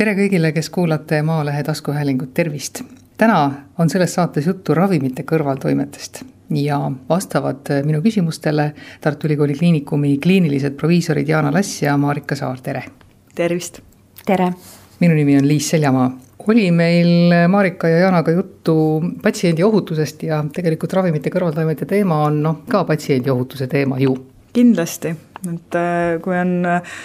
tere kõigile, kes kuulate Maalehe taskuhäälingut, tervist! täna on selles saates juttu ravimite kõrvaltoimetest ja vastavad minu küsimustele Tartu Ülikooli Kliinikumi kliinilised proviisorid Jaana Lass ja Marika Saar, tere! tervist! tere! minu nimi on Liis Seljamaa. oli meil Marika ja Jaanaga juttu patsiendi ohutusest ja tegelikult ravimite kõrvaltoimete teema on noh, ka patsiendi ohutuse teema ju. kindlasti, et äh, kui on äh,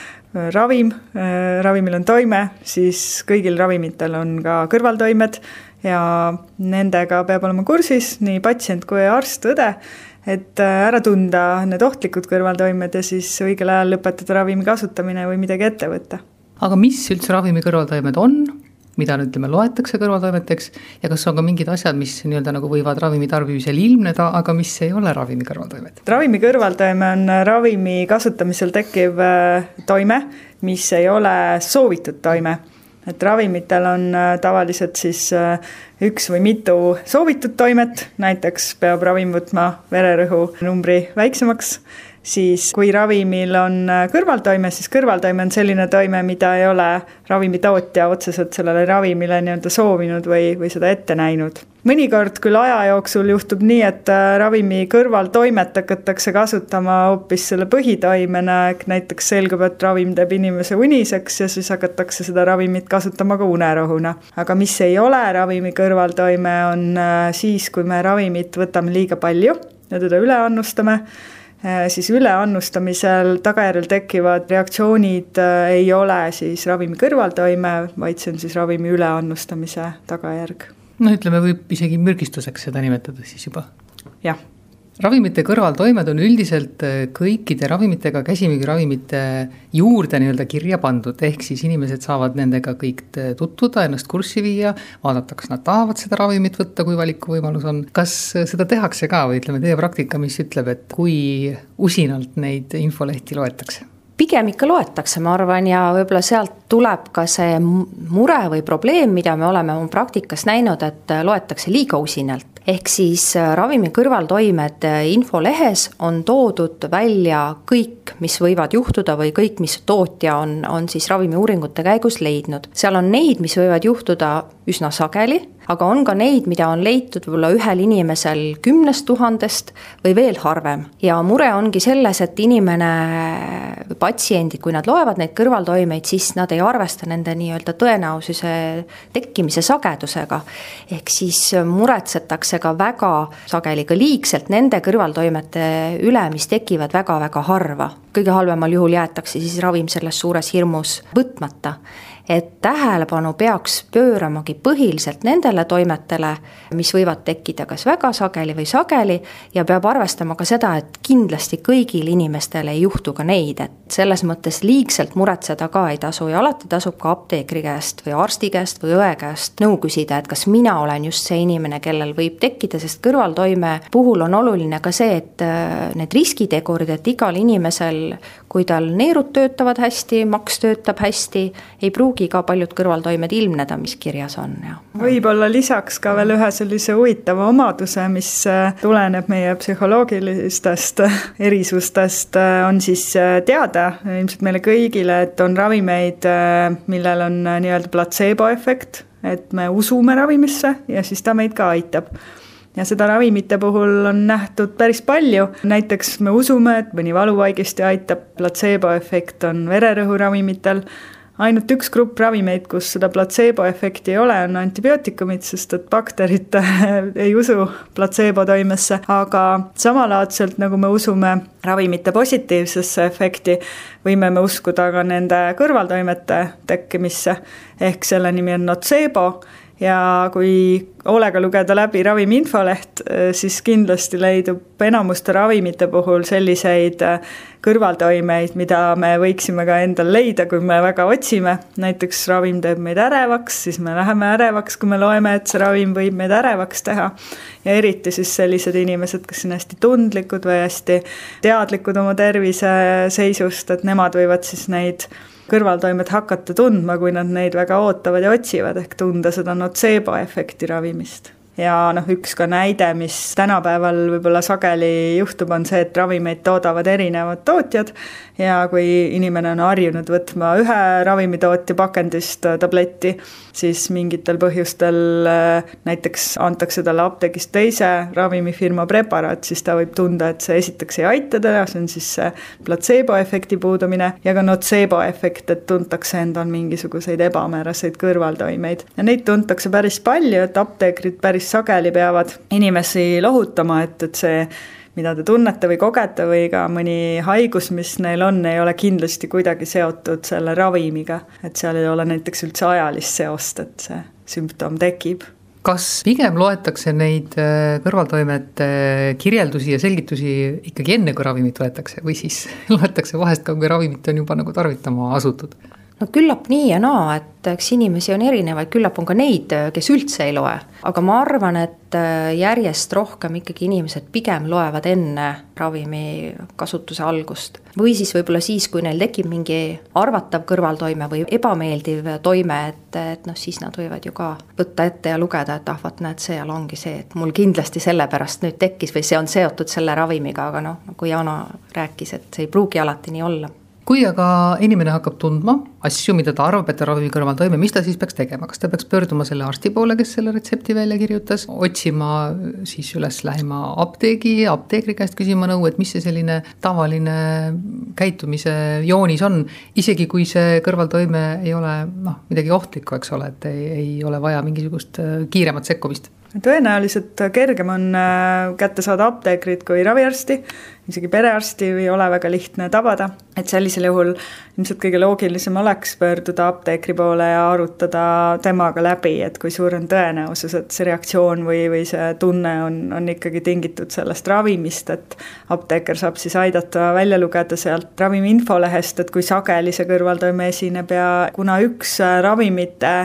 ravim, äh, ravimil on toime, siis kõigil ravimitel on ka kõrvaltoimed ja nendega peab olema kursis nii patsient kui arst, õde, et ära tunda need ohtlikud kõrvaltoimed ja siis õigel ajal lõpetada ravimi kasutamine või midagi ette võtta. Aga mis üldse ravimi kõrvaltoimed on, mida ütleme, loetakse kõrvaltoimeteks ja kas on ka mingid asjad, mis nii-öelda nagu võivad ravimi tarbimisel ilmneda, aga mis ei ole ravimi kõrvaltoimed? ravimi kõrvaltoime on ravimi kasutamisel tekkiv äh, toime, mis ei ole soovitud toime. Et ravimitel on äh, tavaliselt siis äh, üks või mitu soovitud toimet, näiteks peab ravim võtma vererõhu numbri väiksemaks siis kui ravimil on äh, kõrvaltoime, siis kõrvaltoime on selline toime, mida ei ole ravimitootja otseselt sellele ravimile nii-öelda soovinud või, või seda ette näinud. mõnikord küll aja jooksul juhtub nii, et äh, ravimi kõrvaltoimet hakatakse kasutama hoopis selle põhitoimena, ehk näiteks selgub, et ravim teeb inimese uniseks ja siis hakatakse seda ravimit kasutama ka unerohuna. aga mis ei ole ravimi kõrvaltoime, on äh, siis, kui me ravimit võtame liiga palju ja teda üle annustame siis üleannustamisel tagajärjel tekkivad reaktsioonid äh, ei ole siis ravimi kõrvaltoime, vaid see on siis ravimi üleannustamise tagajärg. no ütleme, võib isegi mürgistuseks seda nimetada siis juba. jah ravimite kõrvaltoimed on üldiselt äh, kõikide ravimitega, käsimüügiravimite juurde nii-öelda kirja pandud, ehk siis inimesed saavad nendega kõik äh, tutvuda, ennast kurssi viia, vaadata, kas nad tahavad seda ravimit võtta, kui valikuvõimalus on. kas äh, seda tehakse ka või ütleme, teie praktika, mis ütleb, et kui usinalt neid infolehti loetakse? Pigem ikka loetakse, ma arvan, ja võib-olla sealt tuleb ka see mure või probleem, mida me oleme oma praktikas näinud, et loetakse liiga usinalt ehk siis äh, ravimi kõrvaltoimed äh, infolehes on toodud välja kõik, mis võivad juhtuda või kõik, mis tootja on, on siis ravimiuuringute käigus leidnud. seal on neid, mis võivad juhtuda üsna sageli aga on ka neid, mida on leitud võib-olla ühel inimesel kümnest tuhandest või veel harvem. ja mure ongi selles, et inimene, patsiendid, kui nad loevad neid kõrvaltoimeid, siis nad ei arvesta nende nii-öelda tõenäosuse tekkimise sagedusega. ehk siis muretsetakse ka väga sageli, ka liigselt nende kõrvaltoimete üle, mis tekivad väga-väga harva. kõige halvemal juhul jäetakse siis ravim selles suures hirmus võtmata et tähelepanu peaks pööramagi põhiliselt nendele toimetele, mis võivad tekkida kas väga sageli või sageli ja peab arvestama ka seda, et kindlasti kõigil inimestel ei juhtu ka neid, et selles mõttes liigselt muretseda ka ei tasu ja alati tasub ka apteekri käest või arsti käest või õe käest nõu küsida, et kas mina olen just see inimene, kellel võib tekkida, sest kõrvaltoime puhul on oluline ka see, et äh, need riskitegurid, et igal inimesel, kui tal neerud töötavad hästi, maks töötab hästi, ei pruugi ka paljud kõrvaltoimed ilmneda, mis kirjas on ja. võib-olla lisaks ka veel ühe sellise huvitava omaduse, mis äh, tuleneb meie psühholoogilistest äh, erisustest, äh, on siis teada ilmselt meile kõigile, et on ravimeid, millel on nii-öelda platseeboefekt, et me usume ravimisse ja siis ta meid ka aitab ja seda ravimite puhul on nähtud päris palju, näiteks me usume, et mõni valuvaigesti aitab, platseeboefekt on vererõhuravimitel, ainult üks grupp ravimeid, kus seda platseeboefekti ei ole, on antibiootikumid, sest et bakterid ei usu platseebo toimesse, aga samalaadselt nagu me usume ravimite positiivsesse efekti, võime me uskuda ka nende kõrvaltoimete tekkimisse, ehk selle nimi on notseebo ja kui hoolega lugeda läbi ravimi infoleht, eh, siis kindlasti leidub enamuste ravimite puhul selliseid eh, kõrvaltoimeid, mida me võiksime ka endal leida, kui me väga otsime. näiteks ravim teeb meid ärevaks, siis me läheme ärevaks, kui me loeme, et see ravim võib meid ärevaks teha. ja eriti siis sellised inimesed, kes on hästi tundlikud või hästi teadlikud oma terviseseisust, et nemad võivad siis neid kõrvaltoimed hakata tundma, kui nad neid väga ootavad ja otsivad, ehk tunda seda notseebo efekti ravimist ja noh, üks ka näide, mis tänapäeval võib-olla sageli juhtub, on see, et ravimeid toodavad erinevad tootjad ja kui inimene on harjunud võtma ühe ravimitootja pakendist tabletti, siis mingitel põhjustel äh, näiteks antakse talle apteegist teise ravimifirma preparaat, siis ta võib tunda, et see esiteks ei aita teda, see on siis see platseeboefekti puudumine ja ka notseeboefekt, et tuntakse endal mingisuguseid ebamääraseid kõrvaltoimeid. ja neid tuntakse päris palju, et apteekrid päris sageli peavad inimesi lohutama, et, et see mida te tunnete või kogete või ka mõni haigus, mis neil on, ei ole kindlasti kuidagi seotud selle ravimiga. et seal ei ole näiteks üldse ajalist seost, et see sümptom tekib kas pigem loetakse neid äh, kõrvaltoimete kirjeldusi ja selgitusi ikkagi enne, kui ravimit võetakse või siis loetakse vahest ka, kui ravimit on juba nagu tarvitama asutud? No küllap nii ja naa, et eks inimesi on erinevaid, küllap on ka neid, kes üldse ei loe. aga ma arvan, et äh, järjest rohkem ikkagi inimesed pigem loevad enne ravimi kasutuse algust. või siis võib-olla siis, kui neil tekib mingi arvatav kõrvaltoime või ebameeldiv toime, et, et noh, siis nad võivad ju ka võtta ette ja lugeda, et ah, vot näed, seal ongi see, et mul kindlasti sellepärast nüüd tekkis või see on seotud selle ravimiga, aga noh, nagu Jana rääkis, et see ei pruugi alati nii olla kui aga inimene hakkab tundma asju, mida ta arvab, et ta ravimi kõrval toime, mis ta siis peaks tegema, kas ta peaks pöörduma selle arsti poole, kes selle retsepti välja kirjutas, otsima siis üles lähima apteegi, apteekri käest küsima nõu, et mis see selline tavaline käitumise joonis on, isegi kui see kõrvaltoime ei ole noh, midagi ohtlikku, eks ole, et ei, ei ole vaja mingisugust äh, kiiremat sekkumist. Tõenäoliselt kergem on äh, kätte saada apteekrit kui raviarsti, isegi perearsti ei ole väga lihtne tabada, et sellisel juhul ilmselt kõige loogilisem oleks pöörduda apteekri poole ja arutada temaga läbi, et kui suur on tõenäosus, et see reaktsioon või, või see tunne on, on ikkagi tingitud sellest ravimist, et apteeker saab siis aidata välja lugeda sealt ravimi infolehest, et kui sageli see kõrvaltoime esineb ja kuna üks ravimite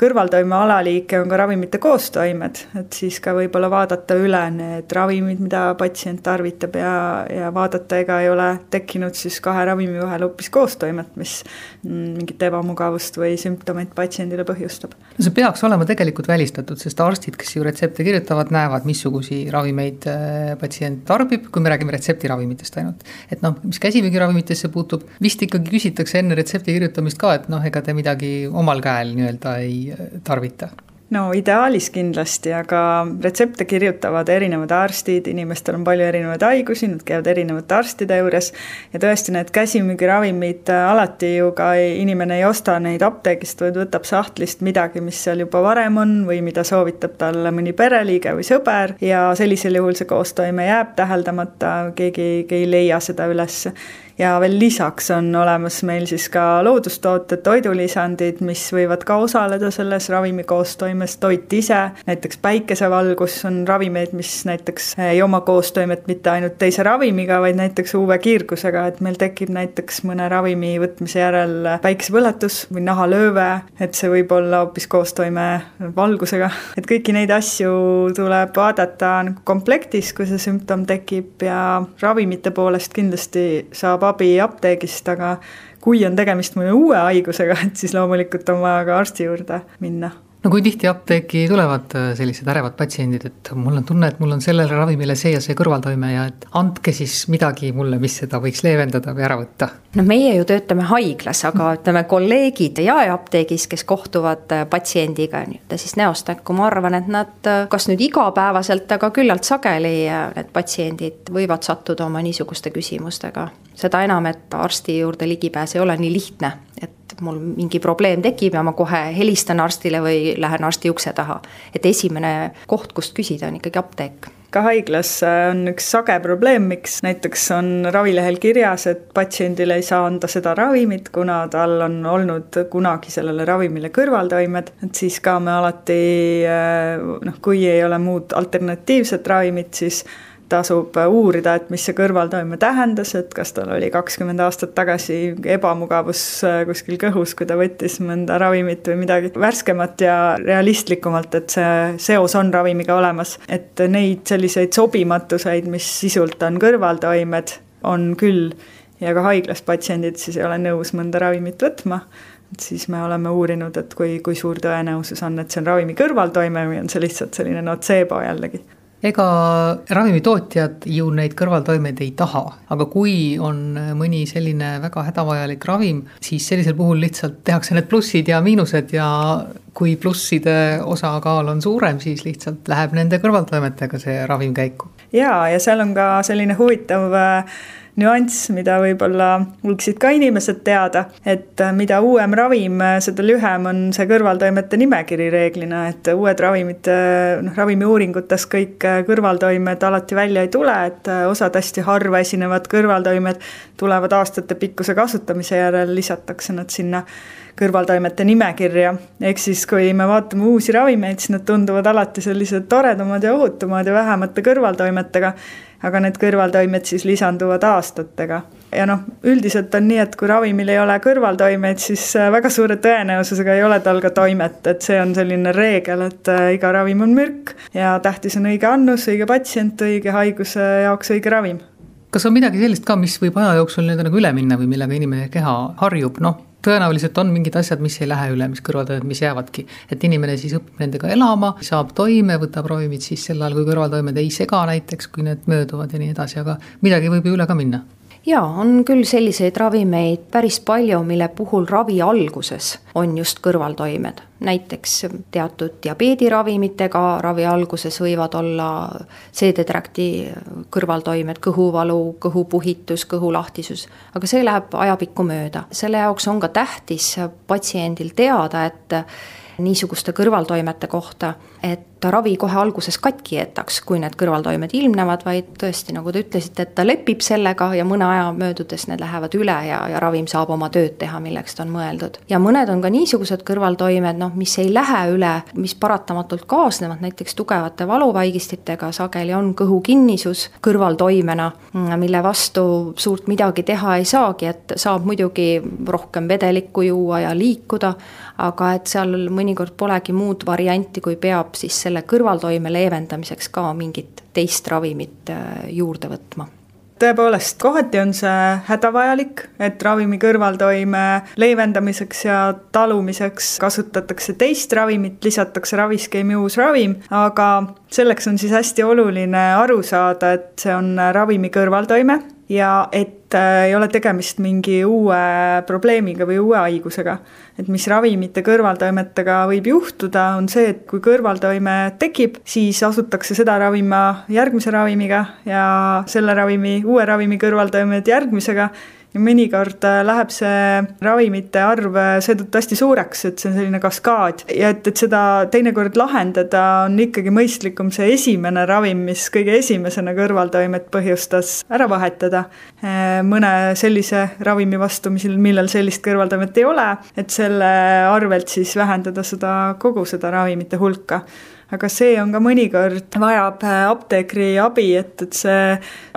kõrvaltoime alaliike on ka ravimite koostoimed, et siis ka võib-olla vaadata üle need ravimid, mida patsient tarvitab ja, ja vaadata, ega ei ole tekkinud siis kahe ravimi vahel hoopis koostoimet, mis mingit ebamugavust või sümptomeid patsiendile põhjustab. no see peaks olema tegelikult välistatud, sest arstid, kes ju retsepte kirjutavad, näevad, missugusi ravimeid äh, patsient tarbib, kui me räägime retseptiravimitest ainult. et noh, mis käsimüügiravimitesse puutub, vist ikkagi küsitakse enne retsepti kirjutamist ka, et noh, ega te midagi omal käel nii-öelda ei tarvita? No ideaalis kindlasti, aga retsepte kirjutavad erinevad arstid, inimestel on palju erinevaid haigusi, nad käivad erinevate arstide juures ja tõesti, need käsimüügiravimid äh, alati ju ka inimene ei osta neid apteegist, vaid võtab sahtlist midagi, mis seal juba varem on või mida soovitab talle mõni pereliige või sõber ja sellisel juhul see koostoime jääb täheldamata, keegi ei leia seda üles ja veel lisaks on olemas meil siis ka loodustooted, toidulisandid, mis võivad ka osaleda selles ravimi koostoimes, toit ise, näiteks päikesevalgus on ravimeid, mis näiteks ei oma koostoimet mitte ainult teise ravimiga, vaid näiteks UV-kiirgusega, et meil tekib näiteks mõne ravimi võtmise järel päikesepõletus või nahalööve, et see võib olla hoopis koostoime valgusega, et kõiki neid asju tuleb vaadata komplektis, kui see sümptom tekib ja ravimite poolest kindlasti saab abi apteegist, aga kui on tegemist mõne uue haigusega, et siis loomulikult on vaja ka arsti juurde minna no kui tihti apteeki tulevad äh, sellised ärevad patsiendid, et mul on tunne, et mul on sellele ravimile see ja see kõrvaltoime ja et andke siis midagi mulle, mis seda võiks leevendada või ära võtta? no meie ju töötame haiglas, aga ütleme, kolleegid jaeapteegis, kes kohtuvad äh, patsiendiga nii-öelda siis näost näkku, ma arvan, et nad äh, kas nüüd igapäevaselt, aga küllalt sageli need patsiendid võivad sattuda oma niisuguste küsimustega. seda enam, et arsti juurde ligipääs ei ole nii lihtne, et et mul mingi probleem tekib ja ma kohe helistan arstile või lähen arsti ukse taha. et esimene koht, kust küsida, on ikkagi apteek ka haiglas on üks sage probleem, miks näiteks on ravilehel kirjas, et patsiendile ei saa anda seda ravimit, kuna tal on olnud kunagi sellele ravimile kõrvaltoimed, et siis ka me alati noh, kui ei ole muud alternatiivset ravimit, siis tasub uurida, et mis see kõrvaltoime tähendas, et kas tal oli kakskümmend aastat tagasi ebamugavus äh, kuskil kõhus, kui ta võttis mõnda ravimit või midagi värskemat ja realistlikumalt, et see seos on ravimiga olemas. et neid selliseid sobimatuseid, mis sisult on kõrvaltoimed, on küll. Ja ka haiglas patsiendid siis ei ole nõus mõnda ravimit võtma. Et siis me oleme uurinud, et kui, kui suur tõenäosus on, et see on ravimi kõrvaltoime või on see lihtsalt selline notseebo jällegi ega ravimitootjad ju neid kõrvaltoimeid ei taha, aga kui on mõni selline väga hädavajalik ravim, siis sellisel puhul lihtsalt tehakse need plussid ja miinused ja kui plusside osakaal on suurem, siis lihtsalt läheb nende kõrvaltoimetega see ravim käiku. jaa, ja seal on ka selline huvitav äh, nüanss, mida võib-olla võiksid ka inimesed teada, et äh, mida uuem ravim, äh, seda lühem on see kõrvaltoimete nimekiri reeglina, et uued ravimid, äh, noh, ravimiuuringutes kõik kõrvaltoimed alati välja ei tule, et osad hästi harva esinevad kõrvaltoimed tulevad aastatepikkuse kasutamise järel, lisatakse nad sinna kõrvaltoimete nimekirja, ehk siis kui me vaatame uusi ravimeid, siis nad tunduvad alati sellised toredamad ja ohutumad ja vähemate kõrvaltoimetega aga need kõrvaltoimed siis lisanduvad aastatega. ja noh, üldiselt on nii, et kui ravimil ei ole kõrvaltoimeid, siis äh, väga suure tõenäosusega ei ole tal ka toimet, et see on selline reegel, et äh, iga ravim on mürk ja tähtis on õige annus, õige patsient, õige haiguse jaoks õige ravim. Kas on midagi sellist ka, mis võib aja jooksul nii-öelda nagu üle minna või millega inimene keha harjub, noh, tõenäoliselt on mingid asjad, mis ei lähe üle, mis kõrvaltoimed, mis jäävadki. et inimene siis õpib nendega elama, saab toime, võtab ravimid siis sel ajal, kui kõrvaltoimed ei sega näiteks, kui need mööduvad ja nii edasi, aga midagi võib ju üle ka minna jaa, on küll selliseid ravimeid päris palju, mille puhul ravi alguses on just kõrvaltoimed. näiteks teatud diabeediravimitega ravi alguses võivad olla seedetrakti kõrvaltoimed, kõhuvalu, kõhupuhitus, kõhulahtisus, aga see läheb ajapikku mööda. selle jaoks on ka tähtis patsiendil teada, et niisuguste kõrvaltoimete kohta, et ravi kohe alguses katki jätaks, kui need kõrvaltoimed ilmnevad, vaid tõesti, nagu te ütlesite, et ta lepib sellega ja mõne aja möödudes need lähevad üle ja, ja ravim saab oma tööd teha, milleks ta on mõeldud. ja mõned on ka niisugused kõrvaltoimed, noh, mis ei lähe üle, mis paratamatult kaasnevad näiteks tugevate valuvaigistitega, sageli on kõhukinnisus kõrvaltoimena, mille vastu suurt midagi teha ei saagi, et saab muidugi rohkem vedelikku juua ja liikuda, aga et seal mõnikord polegi muud varianti, kui peab siis selle kõrvaltoime leevendamiseks ka mingit teist ravimit äh, juurde võtma. Tõepoolest, kohati on see hädavajalik, et ravimi kõrvaltoime leevendamiseks ja talumiseks kasutatakse teist ravimit, lisatakse raviskeemi uus ravim, aga selleks on siis hästi oluline aru saada, et see on ravimi kõrvaltoime ja et äh, ei ole tegemist mingi uue probleemiga või uue haigusega. et mis ravimite kõrvaltoimetega võib juhtuda, on see, et kui kõrvaltoime tekib, siis asutakse seda ravima järgmise ravimiga ja selle ravimi, uue ravimi kõrvaltoimed järgmisega mõnikord äh, läheb see ravimite arv äh, seetõttu hästi suureks, et see on selline kaskaad. Ja et, et seda teinekord lahendada, on ikkagi mõistlikum see esimene ravim, mis kõige esimesena kõrvaltoimet põhjustas, ära vahetada äh, mõne sellise ravimi vastu, mis, millel sellist kõrvaltoimet ei ole, et selle arvelt siis vähendada seda, kogu seda ravimite hulka aga see on ka mõnikord, vajab äh, apteekri abi, et, et see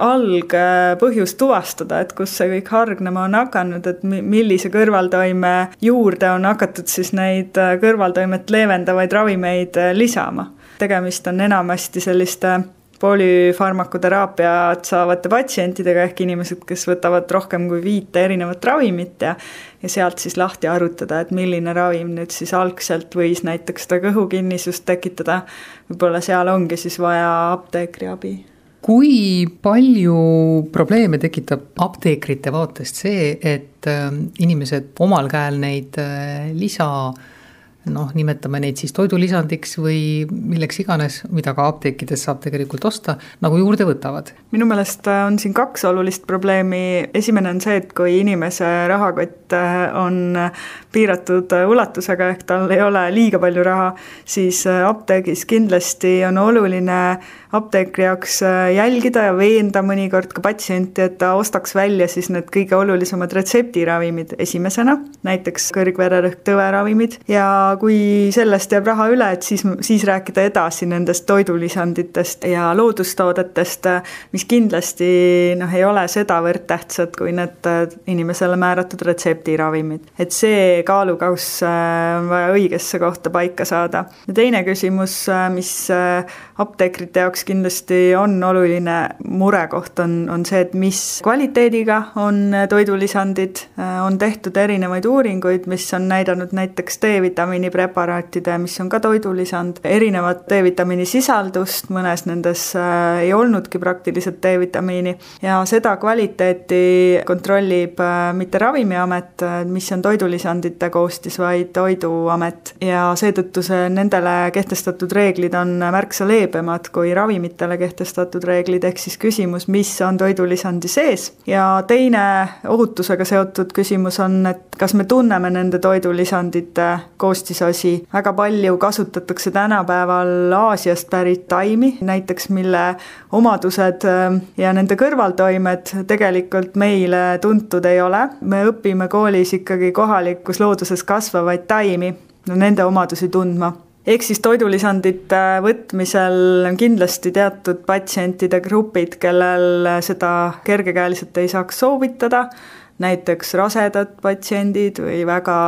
algpõhjus tuvastada, et kus see kõik hargnema on hakanud, et millise kõrvaltoime juurde on hakatud siis neid äh, kõrvaltoimet leevendavaid ravimeid äh, lisama. tegemist on enamasti selliste polüfarmakoteraapiat saavate patsientidega ehk inimesed, kes võtavad rohkem kui viite erinevat ravimit ja ja sealt siis lahti arutada, et milline ravim nüüd siis algselt võis näiteks seda kõhukinnisust tekitada, võib-olla seal ongi siis vaja apteekri abi kui palju probleeme tekitab apteekrite vaatest see, et ähm, inimesed omal käel neid äh, lisa noh, nimetame neid siis toidulisandiks või milleks iganes, mida ka apteekides saab tegelikult osta, nagu juurde võtavad. minu meelest äh, on siin kaks olulist probleemi, esimene on see, et kui inimese rahakott äh, on piiratud äh, ulatusega, ehk tal ei ole liiga palju raha, siis apteegis kindlasti on oluline apteekri jaoks jälgida ja veenda mõnikord ka patsienti, et ta ostaks välja siis need kõige olulisemad retseptiravimid esimesena, näiteks kõrgvererõhk, tõveravimid ja kui sellest jääb raha üle, et siis, siis rääkida edasi nendest toidulisanditest ja loodustoodetest, mis kindlasti noh, ei ole sedavõrd tähtsad, kui need inimesele määratud retseptiravimid. et see kaalukauss on vaja õigesse kohta paika saada. ja teine küsimus, mis apteekrite jaoks kindlasti on oluline murekoht, on, on see, et mis kvaliteediga on toidulisandid, on tehtud erinevaid uuringuid, mis on näidanud näiteks D-vitamiini preparaatide, mis on ka toidulisand, erinevat D-vitamiini sisaldust, mõnes nendes äh, ei olnudki praktiliselt D-vitamiini. Ja seda kvaliteeti kontrollib äh, mitte Ravimiamet, äh, mis on toidulisandite koostis, vaid Toiduamet. Ja seetõttu see, nendele kehtestatud reeglid on märksa leebemad kui ravimitele kehtestatud reeglid, ehk siis küsimus, mis on toidulisandi sees. Ja teine ohutusega seotud küsimus on, et kas me tunneme nende toidulisandite koostisosi, väga palju kasutatakse tänapäeval Aasiast pärit taimi, näiteks mille omadused äh, ja nende kõrvaltoimed tegelikult meile tuntud ei ole. me õpime koolis ikkagi kohalikus looduses kasvavaid taimi, no nende omadusi tundma. Ehk siis toidulisandite võtmisel on kindlasti teatud patsientide grupid, kellel seda kergekäeliselt ei saaks soovitada, näiteks rasedad patsiendid või väga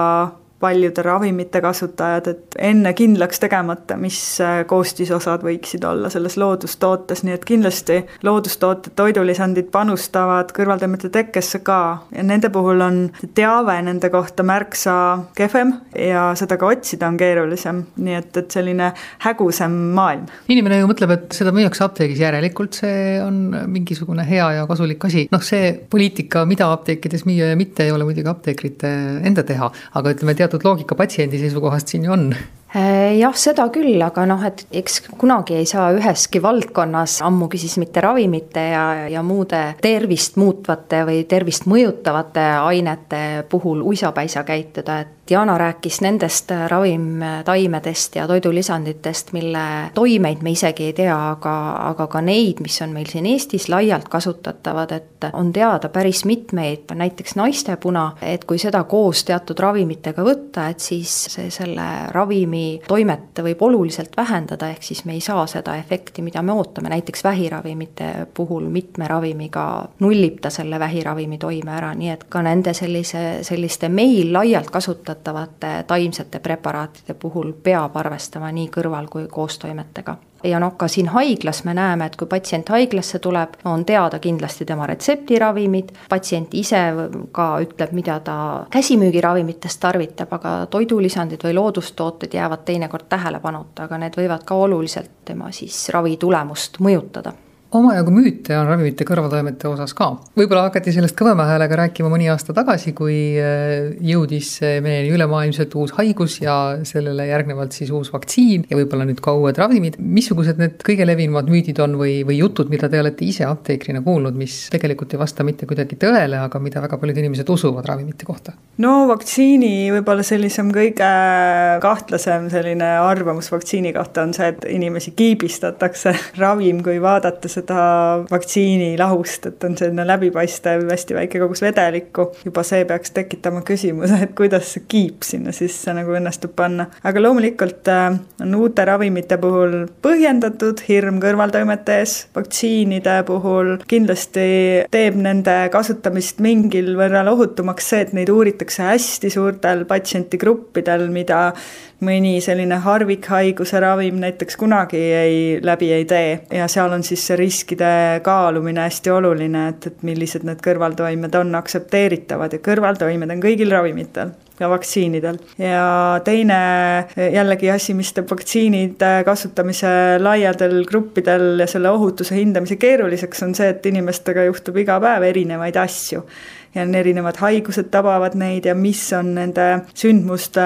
paljude ravimite kasutajad, et enne kindlaks tegemata, mis äh, koostisosad võiksid olla selles loodustootes, nii et kindlasti loodustooted, toidulisandid panustavad kõrvaltoimete tekkesse ka. Ja nende puhul on teave nende kohta märksa kehvem ja seda ka otsida on keerulisem, nii et, et selline hägusam maailm. inimene ju mõtleb, et seda müüakse apteegis, järelikult. See on mingisugune hea ja kasulik asi, noh, see poliitika, mida apteekides müüa ja mitte, ei ole muidugi apteekrite enda teha, aga ütleme, teatud loogika patsiendi seisukohast siin ju on jah, seda küll, aga noh, et eks kunagi ei saa üheski valdkonnas, ammugi siis mitte ravimite ja, ja muude tervist muutvate või tervist mõjutavate ainete puhul uisapäisa käituda, et Diana rääkis nendest ravimtaimedest ja toidulisanditest, mille toimeid me isegi ei tea, aga, aga ka neid, mis on meil siin Eestis laialt kasutatavad, et on teada päris mitmeid, näiteks naistepuna, et kui seda koos teatud ravimitega võtta, et siis see selle ravimi toimet võib oluliselt vähendada, ehk siis me ei saa seda efekti, mida me ootame, näiteks vähiravimite puhul mitme ravimiga nullib ta selle vähiravimi toime ära, nii et ka nende sellise, selliste meil laialt kasutatavate taimsete preparaatide puhul peab arvestama nii kõrval- kui koostoimetega ja noh, ka siin haiglas me näeme, et kui patsient haiglasse tuleb, on teada kindlasti tema retseptiravimid, patsient ise ka ütleb, mida ta käsimüügiravimitest tarvitab, aga toidulisandid või loodustooted jäävad teinekord tähelepanuta, aga need võivad ka oluliselt tema siis ravi tulemust mõjutada omajagu müüte on ravimite kõrvaltoimete osas ka. võib-olla hakati sellest kõvema häälega rääkima mõni aasta tagasi, kui äh, jõudis meieni ülemaailmselt uus haigus ja sellele järgnevalt siis uus vaktsiin ja võib-olla nüüd ka uued ravimid. missugused need kõige levinumad müüdid on või, või jutud, mida te olete ise apteekrina kuulnud, mis tegelikult ei vasta mitte kuidagi tõele, aga mida väga paljud inimesed usuvad ravimite kohta? no vaktsiini võib-olla sellisem kõige kahtlasem selline arvamus vaktsiini kohta on see, et inimesi kiibistatakse ravim, kui vaadata seda seda vaktsiinilahust, et on selline läbipaistev hästi väike kogus vedelikku. juba see peaks tekitama küsimuse, et kuidas see kiip sinna sisse nagu õnnestub panna. aga loomulikult äh, on uute ravimite puhul põhjendatud hirm kõrvaltoimete ees, vaktsiinide puhul kindlasti teeb nende kasutamist mingil võrral ohutumaks see, et neid uuritakse hästi suurtel patsientigruppidel, mida mõni selline harvikhaiguse ravim näiteks kunagi ei, läbi ei tee. Ja seal on siis see riskide kaalumine hästi oluline, et, et millised need kõrvaltoimed on aktsepteeritavad. Ja kõrvaltoimed on kõigil ravimitel ja vaktsiinidel. ja teine jällegi asi, mis teeb vaktsiinide kasutamise laiadel gruppidel ja selle ohutuse hindamise keeruliseks, on see, et inimestega juhtub iga päev erinevaid asju ja on erinevad haigused tabavad neid ja mis on nende sündmuste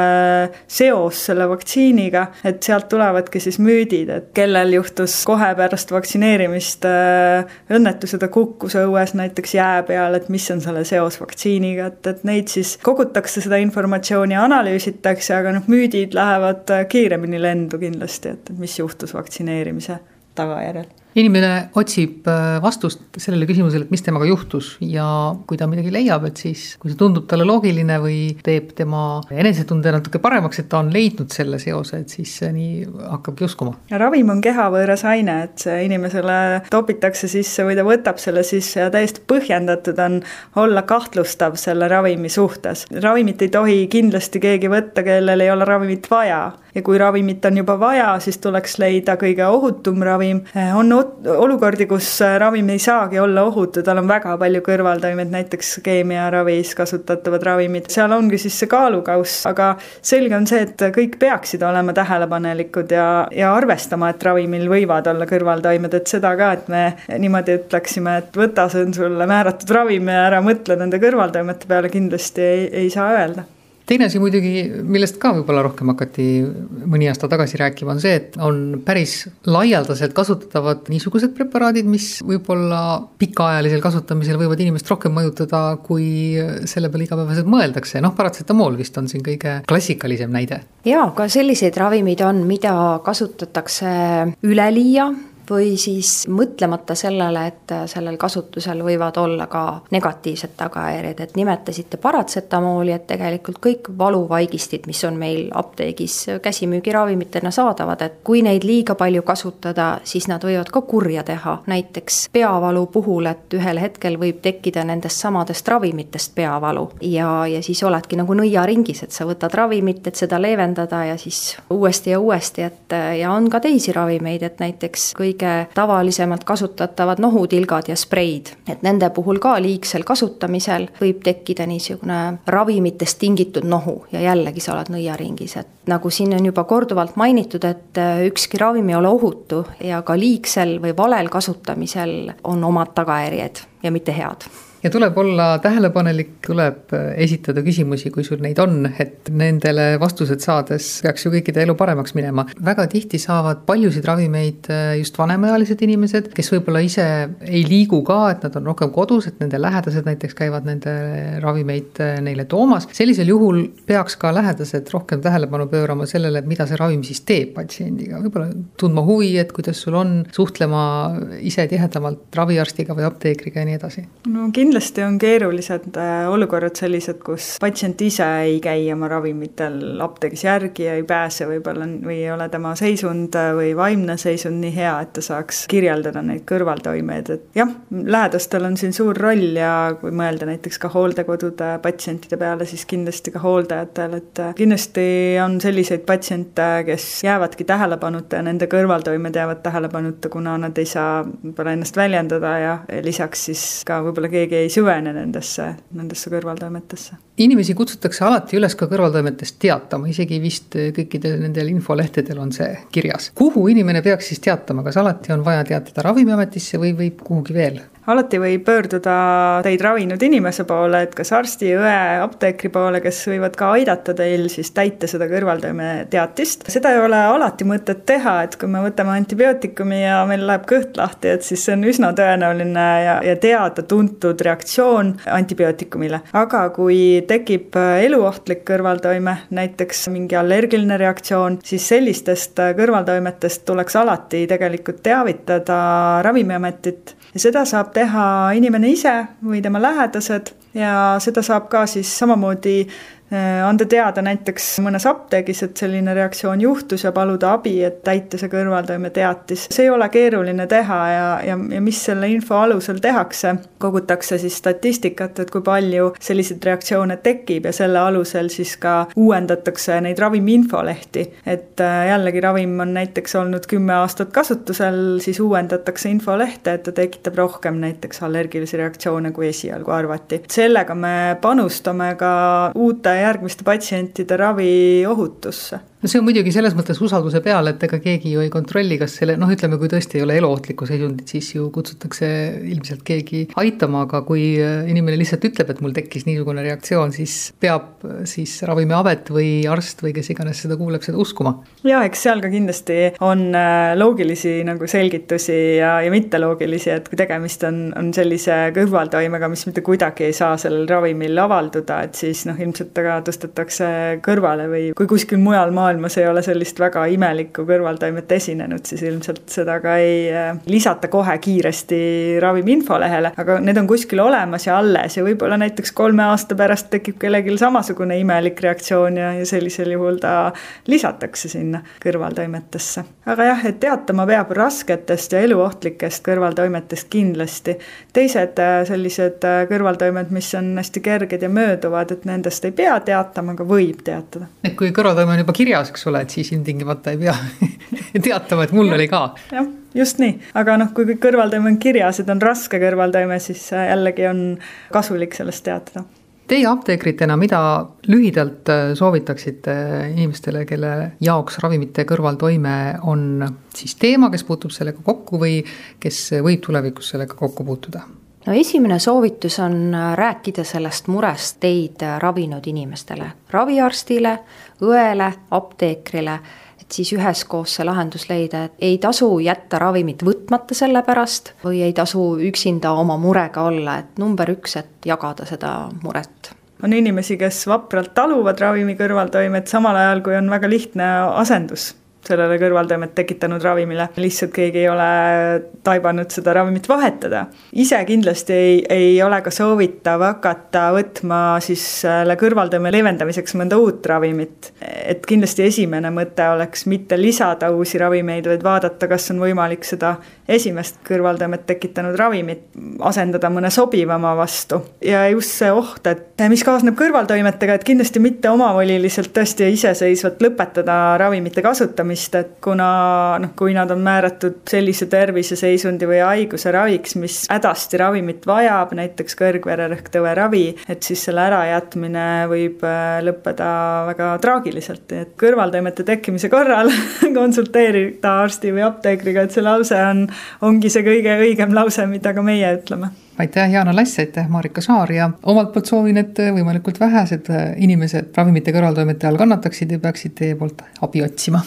seos selle vaktsiiniga, et sealt tulevadki siis müüdid, et kellel juhtus kohe pärast vaktsineerimist äh, õnnetus ja ta kukkus õues näiteks jää peal, et mis on selle seos vaktsiiniga, et, et neid siis kogutakse seda informatsiooni, analüüsitakse, aga noh, müüdid lähevad kiiremini lendu kindlasti, et mis juhtus vaktsineerimise tagajärjel inimene otsib äh, vastust sellele küsimusele, et mis temaga juhtus ja kui ta midagi leiab, et siis kui see tundub talle loogiline või teeb tema enesetunde natuke paremaks, et ta on leidnud selle seose, et siis nii hakkabki uskuma. ravim on kehavõõras aine, et see inimesele topitakse sisse või ta võtab selle sisse ja täiesti põhjendatud on olla kahtlustav selle ravimi suhtes. ravimit ei tohi kindlasti keegi võtta, kellel ei ole ravimit vaja ja kui ravimit on juba vaja, siis tuleks leida kõige ohutum ravim. on olukordi, kus ravim ei saagi olla ohutu, tal on väga palju kõrvaltoimeid, näiteks keemiaravis kasutatavad ravimid, seal ongi siis see kaalukauss, aga selge on see, et kõik peaksid olema tähelepanelikud ja, ja arvestama, et ravimil võivad olla kõrvaltoimed, et seda ka, et me niimoodi ütleksime, et võta, see on sulle määratud ravim ja ära mõtle nende kõrvaltoimete peale, kindlasti ei, ei saa öelda teine asi muidugi, millest ka võib-olla rohkem hakati mõni aasta tagasi rääkima, on see, et on päris laialdaselt kasutatavad niisugused preparaadid, mis võib-olla pikaajalisel kasutamisel võivad inimest rohkem mõjutada, kui selle peale igapäevaselt mõeldakse, noh, paratsetamool vist on siin kõige klassikalisem näide. jaa, ka selliseid ravimeid on, mida kasutatakse üleliia või siis mõtlemata sellele, et sellel kasutusel võivad olla ka negatiivsed tagajärjed, et nimetasite paratsetamooli, et tegelikult kõik valuvaigistid, mis on meil apteegis käsimüügiravimitena saadavad, et kui neid liiga palju kasutada, siis nad võivad ka kurja teha, näiteks peavalu puhul, et ühel hetkel võib tekkida nendest samadest ravimitest peavalu. Ja, ja siis oledki nagu nõiaringis, et sa võtad ravimit, et seda leevendada ja siis uuesti ja uuesti, et ja on ka teisi ravimeid, et näiteks kõik kõige tavalisemalt kasutatavad nohutilgad ja spreid. et nende puhul ka liigsel kasutamisel võib tekkida niisugune ravimitest tingitud nohu ja jällegi sa oled nõiaringis, et nagu siin on juba korduvalt mainitud, et äh, ükski ravim ei ole ohutu ja ka liigsel või valel kasutamisel on omad tagajärjed ja mitte head ja tuleb olla tähelepanelik, tuleb äh, esitada küsimusi, kui sul neid on, et nendele vastused saades peaks ju kõikide elu paremaks minema. väga tihti saavad paljusid ravimeid äh, just vanemaealised inimesed, kes võib-olla ise ei liigu ka, et nad on rohkem kodus, et nende lähedased näiteks käivad nende ravimeid äh, neile toomas. sellisel juhul peaks ka lähedased rohkem tähelepanu pöörama sellele, mida see ravim siis teeb patsiendiga, võib-olla tundma huvi, et kuidas sul on, suhtlema ise tihedamalt raviarstiga või apteekriga ja nii edasi. no kindlasti kindlasti on keerulised äh, olukorrad sellised, kus patsient ise ei käi oma ravimitel apteegis järgi ja ei pääse võib-olla või ei ole tema seisund äh, või vaimne seisund nii hea, et ta saaks kirjeldada neid kõrvaltoimeid, et jah, lähedastel on siin suur roll ja kui mõelda näiteks ka hooldekodude patsientide peale, siis kindlasti ka hooldajatel, et äh, kindlasti on selliseid patsiente, kes jäävadki tähelepanuta ja nende kõrvaltoimed jäävad tähelepanuta, kuna nad ei saa võib-olla ennast väljendada ja lisaks siis ka võib-olla keegi ei süvene nendesse, nendesse kõrvaltoimetesse. inimesi kutsutakse alati üles ka kõrvaltoimetest teatama, isegi vist kõikidel nendel infolehtedel on see kirjas. kuhu inimene peaks siis teatama, kas alati on vaja teatada Ravimiametisse või võib kuhugi veel? Alati võib pöörduda teid ravinud inimese poole, et kas arsti, õe, apteekri poole, kes võivad ka aidata teil siis täita seda kõrvaltoimeteatist. seda ei ole alati mõtet teha, et kui me võtame antibiootikumi ja meil läheb kõht lahti, et siis see on üsna tõenäoline ja, ja teada-tuntud reaktsioon antibiootikumile. aga kui tekib eluohtlik kõrvaltoime, näiteks mingi allergiline reaktsioon, siis sellistest kõrvaltoimetest tuleks alati tegelikult teavitada Ravimiametit ja seda saab teha inimene ise või tema lähedased ja seda saab ka siis samamoodi anda teada näiteks mõnes apteegis, et selline reaktsioon juhtus ja paluda abi, et täita see kõrvaltoimeteatis. see ei ole keeruline teha ja, ja, ja mis selle info alusel tehakse, kogutakse siis statistikat, et kui palju selliseid reaktsioone tekib ja selle alusel siis ka uuendatakse neid ravimi infolehti. et äh, jällegi ravim on näiteks olnud kümme aastat kasutusel, siis uuendatakse infolehte, et ta tekitab rohkem näiteks allergilisi reaktsioone, kui esialgu arvati. sellega me panustame ka uute järgmiste patsientide ravi ohutusse no see on muidugi selles mõttes usalduse peal, et ega keegi ju ei kontrolli, kas selle noh, ütleme, kui tõesti ei ole eluohtlikku seisundit, siis ju kutsutakse ilmselt keegi aitama, aga kui inimene lihtsalt ütleb, et mul tekkis niisugune reaktsioon, siis peab siis Ravimiamet või arst või kes iganes seda kuuleb, seda uskuma. ja eks seal ka kindlasti on äh, loogilisi nagu selgitusi ja, ja mitteloogilisi, et kui tegemist on, on sellise kõrvaltoimega, mis mitte kuidagi ei saa sellel ravimil avalduda, et siis noh, ilmselt ta ka tõstetakse kõrvale või kui kuskil mujal maailmas maailmas ei ole sellist väga imelikku kõrvaltoimet esinenud, siis ilmselt seda ka ei äh, lisata kohe kiiresti ravimi infolehele, aga need on kuskil olemas ja alles ja võib-olla näiteks kolme aasta pärast tekib kellelgi samasugune imelik reaktsioon ja, ja sellisel juhul ta lisatakse sinna kõrvaltoimetesse. aga jah, et teatama peab rasketest ja eluohtlikest kõrvaltoimetest kindlasti. teised äh, sellised äh, kõrvaltoimed, mis on hästi kerged ja mööduvad, et nendest ei pea teatama, aga võib teatada. et kui kõrvaltoime on juba kirjas, eks ole, et siis ilmtingimata ei pea teatama, et mul oli ka. jah, just nii, aga noh, kui kõrvaltoime on kirjas, et on raske kõrvaltoime, siis äh, jällegi on kasulik sellest teatada Teie apteekritena, mida lühidalt äh, soovitaksite inimestele, kelle jaoks ravimite kõrvaltoime on siis teema, kes puutub sellega kokku või kes võib tulevikus sellega kokku puutuda? No esimene soovitus on äh, rääkida sellest murest teid äh, ravinud inimestele, raviarstile, õele, apteekrile et siis üheskoos see lahendus leida, et ei tasu jätta ravimit võtmata selle pärast või ei tasu üksinda oma murega olla, et number üks, et jagada seda muret. On inimesi, kes vapralt taluvad ravimi kõrvaltoimet, samal ajal kui on väga lihtne asendus sellele kõrvaltoimet tekitanud ravimile, lihtsalt keegi ei ole taibanud seda ravimit vahetada. ise kindlasti ei, ei ole ka soovitav hakata võtma siis selle kõrvaltoime leevendamiseks mõnda uut ravimit. et kindlasti esimene mõte oleks mitte lisada uusi ravimeid, vaid vaadata, kas on võimalik seda esimest kõrvaltoimet tekitanud ravimit asendada mõne sobivama vastu. ja just see oht, et mis kaasneb kõrvaltoimetega, et kindlasti mitte omavoliliselt tõesti iseseisvalt lõpetada ravimite kasutamist kasutamist, et kuna noh, kui nad on määratud sellise terviseseisundi või haiguse raviks, mis hädasti ravimit vajab, näiteks kõrgvererõhktõve ravi, et siis selle ärajätmine võib äh, lõppeda väga traagiliselt, et kõrvaltoimete tekkimise korral konsulteerida arsti või apteekriga, et see lause on, ongi see kõige õigem lause, mida ka meie ütleme. Aitäh, Jaana Lass, aitäh, Marika Saar ja omalt poolt soovin, et võimalikult vähesed inimesed ravimite kõrvaltoimete all kannataksid ja peaksid teie poolt abi otsima